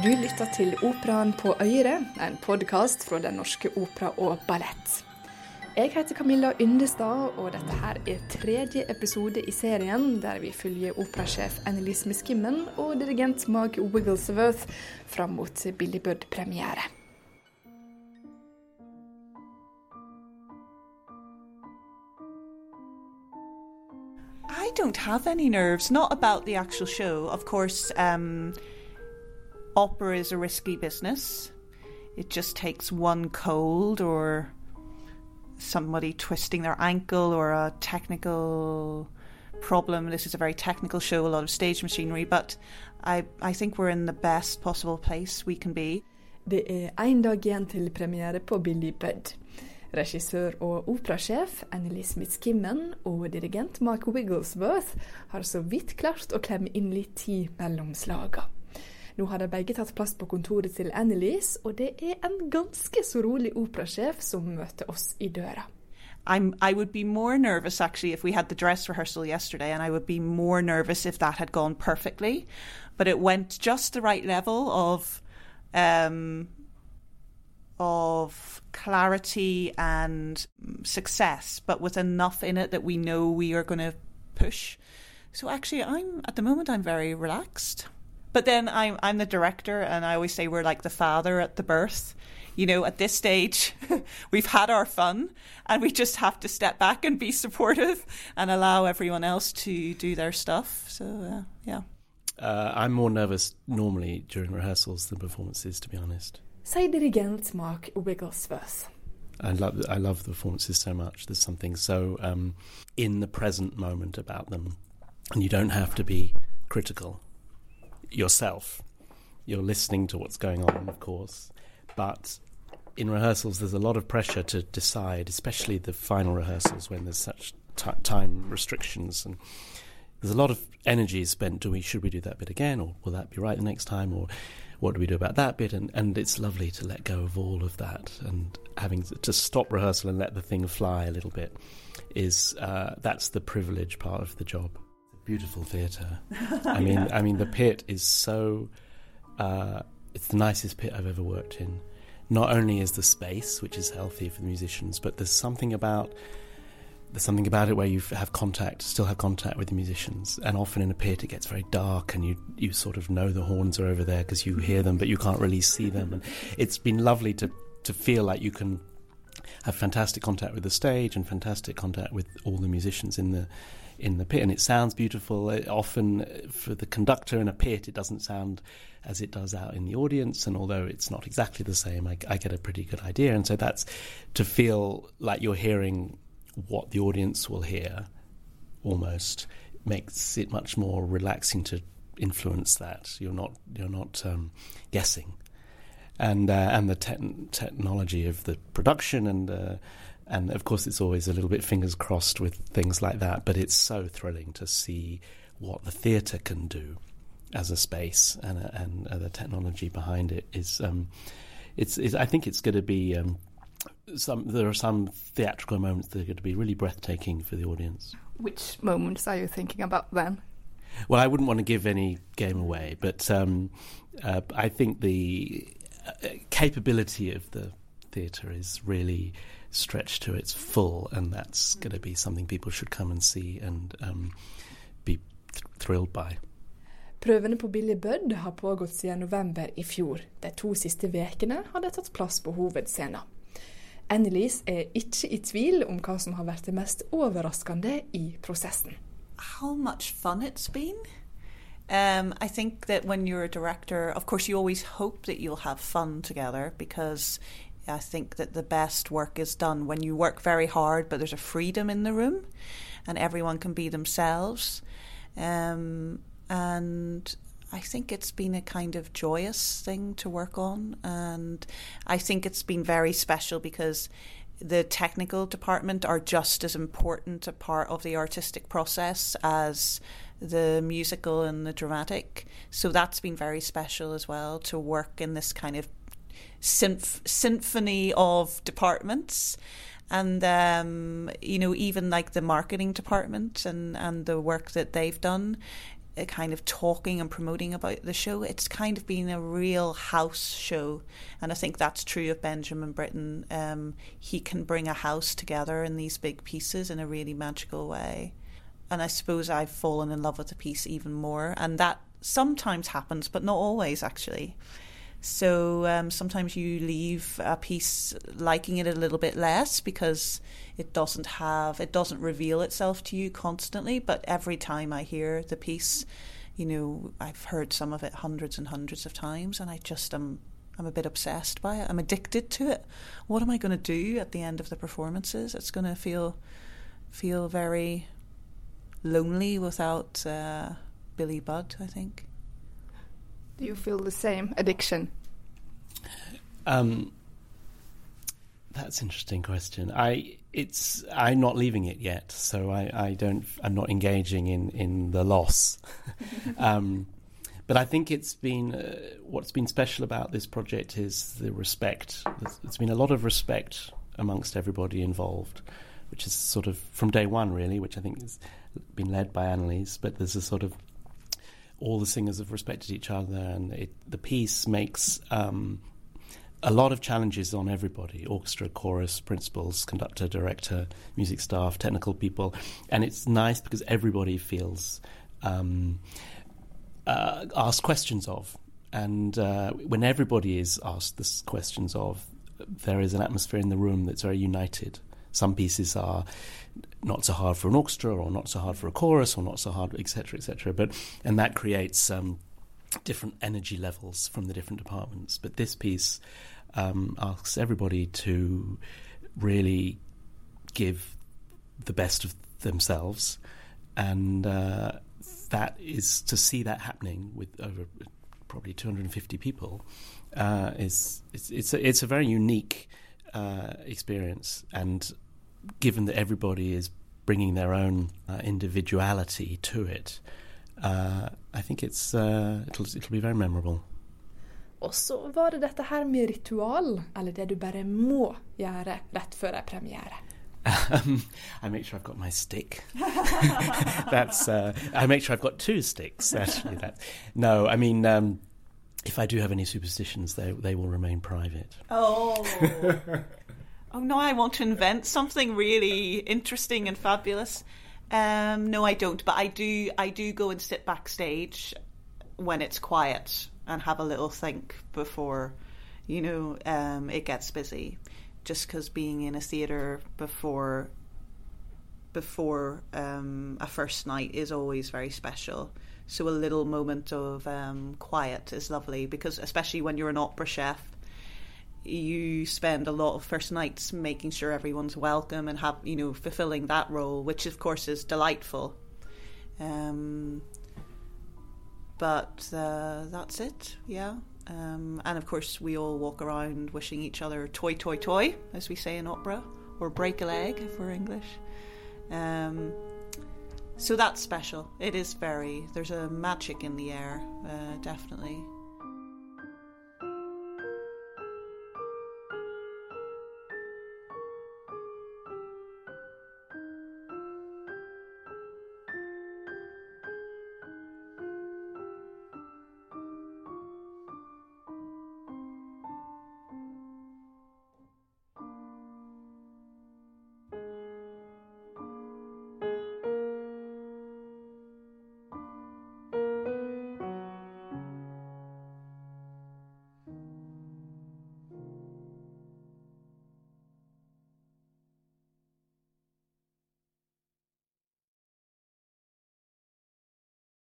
Du lytter til Operaen på Øyre, en podkast fra Den norske opera og ballett. Jeg heter Camilla Yndestad, og dette her er tredje episode i serien der vi følger operasjef Annelise Miskimmen og dirigent Mark Wigglesworth fram mot Billy Budd-premiere. I don't have any nerves, not about the actual show. Of course, um, opera is a risky business. It just takes one cold or somebody twisting their ankle or a technical problem. This is a very technical show, a lot of stage machinery, but I, I think we're in the best possible place we can be. Det er én dag igjen til premiere på Billy Budd. Regissør og operasjef Annilese Miskimmon og dirigent Mark Wigglesworth har så vidt klart å klemme inn litt tid mellom slaga. Nå har de begge tatt plass på kontoret til Annilese, og det er en ganske så rolig operasjef som møter oss i døra. I'm, I would be more nervous actually if we had the dress rehearsal yesterday, and I would be more nervous if that had gone perfectly. But it went just the right level of um, of clarity and success, but with enough in it that we know we are going to push. So actually, I'm at the moment I'm very relaxed. But then I'm I'm the director, and I always say we're like the father at the birth. You know, at this stage, we've had our fun, and we just have to step back and be supportive and allow everyone else to do their stuff. So uh, yeah. Uh, I'm more nervous normally during rehearsals than performances, to be honest. Sier dirigent Mark Wigglesworth. I love I love the performances so much. There's something so um, in the present moment about them, and you don't have to be critical yourself. You're listening to what's going on, of course, but in rehearsals, there's a lot of pressure to decide, especially the final rehearsals when there's such t- time restrictions, and there's a lot of energy spent. Do we should we do that bit again, or will that be right the next time, or what do we do about that bit? And and it's lovely to let go of all of that and having to stop rehearsal and let the thing fly a little bit. Is uh, that's the privilege part of the job beautiful theatre. I mean, I mean, the pit is so. Uh, it's the nicest pit I've ever worked in. Not only is the space, which is healthy for the musicians, but there's something about there's something about it where you have contact, still have contact with the musicians. And often in a pit, it gets very dark, and you you sort of know the horns are over there because you hear them, but you can't really see them. And it's been lovely to to feel like you can have fantastic contact with the stage and fantastic contact with all the musicians in the in the pit, and it sounds beautiful. It, often, for the conductor in a pit, it doesn't sound as it does out in the audience, and although it's not exactly the same, I, I get a pretty good idea. And so that's to feel like you're hearing what the audience will hear, almost makes it much more relaxing to influence that. You're not you're not um, guessing, and uh, and the te- technology of the production and. Uh, and of course, it's always a little bit fingers crossed with things like that, but it's so thrilling to see what the theatre can do as a space and, and uh, the technology behind it is. Um, it's, it's, I think it's going to be um, some. There are some theatrical moments that are going to be really breathtaking for the audience. Which moments are you thinking about then? Well, I wouldn't want to give any game away, but um, uh, I think the uh, capability of the theatre is really stretched to its full, and that's going to be something people should come and see and um, be th thrilled by. Prøvene på Billy Budd har pågått siden november i fjor. De to siste ukene har de tatt plass på hovedscenen. Annilese er ikke i tvil om hva som har vært det mest overraskende i prosessen. How much fun it's been. Um, I think that when you're a director, of course, you always hope that you'll have fun together because I think that the best work is done when you work very hard, but there's a freedom in the room, and everyone can be themselves. Um, and I think it's been a kind of joyous thing to work on, and I think it's been very special because the technical department are just as important a part of the artistic process as the musical and the dramatic. So that's been very special as well to work in this kind of symph- symphony of departments and um, you know even like the marketing department and and the work that they've done uh, kind of talking and promoting about the show. It's kind of been a real house show, and I think that's true of Benjamin Britten. Um, he can bring a house together in these big pieces in a really magical way, and I suppose I've fallen in love with the piece even more, and that sometimes happens, but not always actually. So um, sometimes you leave a piece liking it a little bit less because it doesn't have it doesn't reveal itself to you constantly. But every time I hear the piece, you know, I've heard some of it hundreds and hundreds of times, and I just am I'm a bit obsessed by it. I'm addicted to it. What am I going to do at the end of the performances? It's going to feel feel very lonely without uh, Billy Budd. I think. Do you feel the same addiction? Um, that's an interesting question. I it's I'm not leaving it yet, so I, I don't I'm not engaging in in the loss. um, but I think it's been uh, what's been special about this project is the respect. There's, there's been a lot of respect amongst everybody involved, which is sort of from day one really, which I think has been led by Annilese, But there's a sort of all the singers have respected each other, and it, the piece makes um, a lot of challenges on everybody orchestra, chorus, principals, conductor, director, music staff, technical people. And it's nice because everybody feels um, uh, asked questions of. And uh, when everybody is asked the questions of, there is an atmosphere in the room that's very united. Some pieces are not so hard for an orchestra, or not so hard for a chorus, or not so hard, etc., etc. But and that creates um, different energy levels from the different departments. But this piece um, asks everybody to really give the best of themselves, and uh, that is to see that happening with over probably 250 people uh, is it's it's a, it's a very unique uh, experience, and given that everybody is bringing their own uh, individuality to it, uh, I think it's uh, it'll it'll be very memorable. Og så var det dette her med ritual, eller det du bare må gjøre rett før ei premiere. Um, I make sure I've got my stick. That's uh, I make sure I've got two sticks. Actually, that no, I mean um, if I do have any superstitions, they they will remain private. Oh. oh no, I want to invent something really interesting and fabulous. Um, no, I don't. But I do. I do go and sit backstage when it's quiet and have a little think before, you know, um, it gets busy. Just because being in a theatre before before um, a first night is always very special. So a little moment of um, quiet is lovely because, especially when you're an opera chef, you spend a lot of first nights making sure everyone's welcome and have you know fulfilling that role, which of course is delightful. Um, but uh, that's it, yeah. Um, and of course, we all walk around wishing each other toy, toy, toy, as we say in opera, or break a leg if we're English. Um, so that's special. It is very, there's a magic in the air, uh, definitely.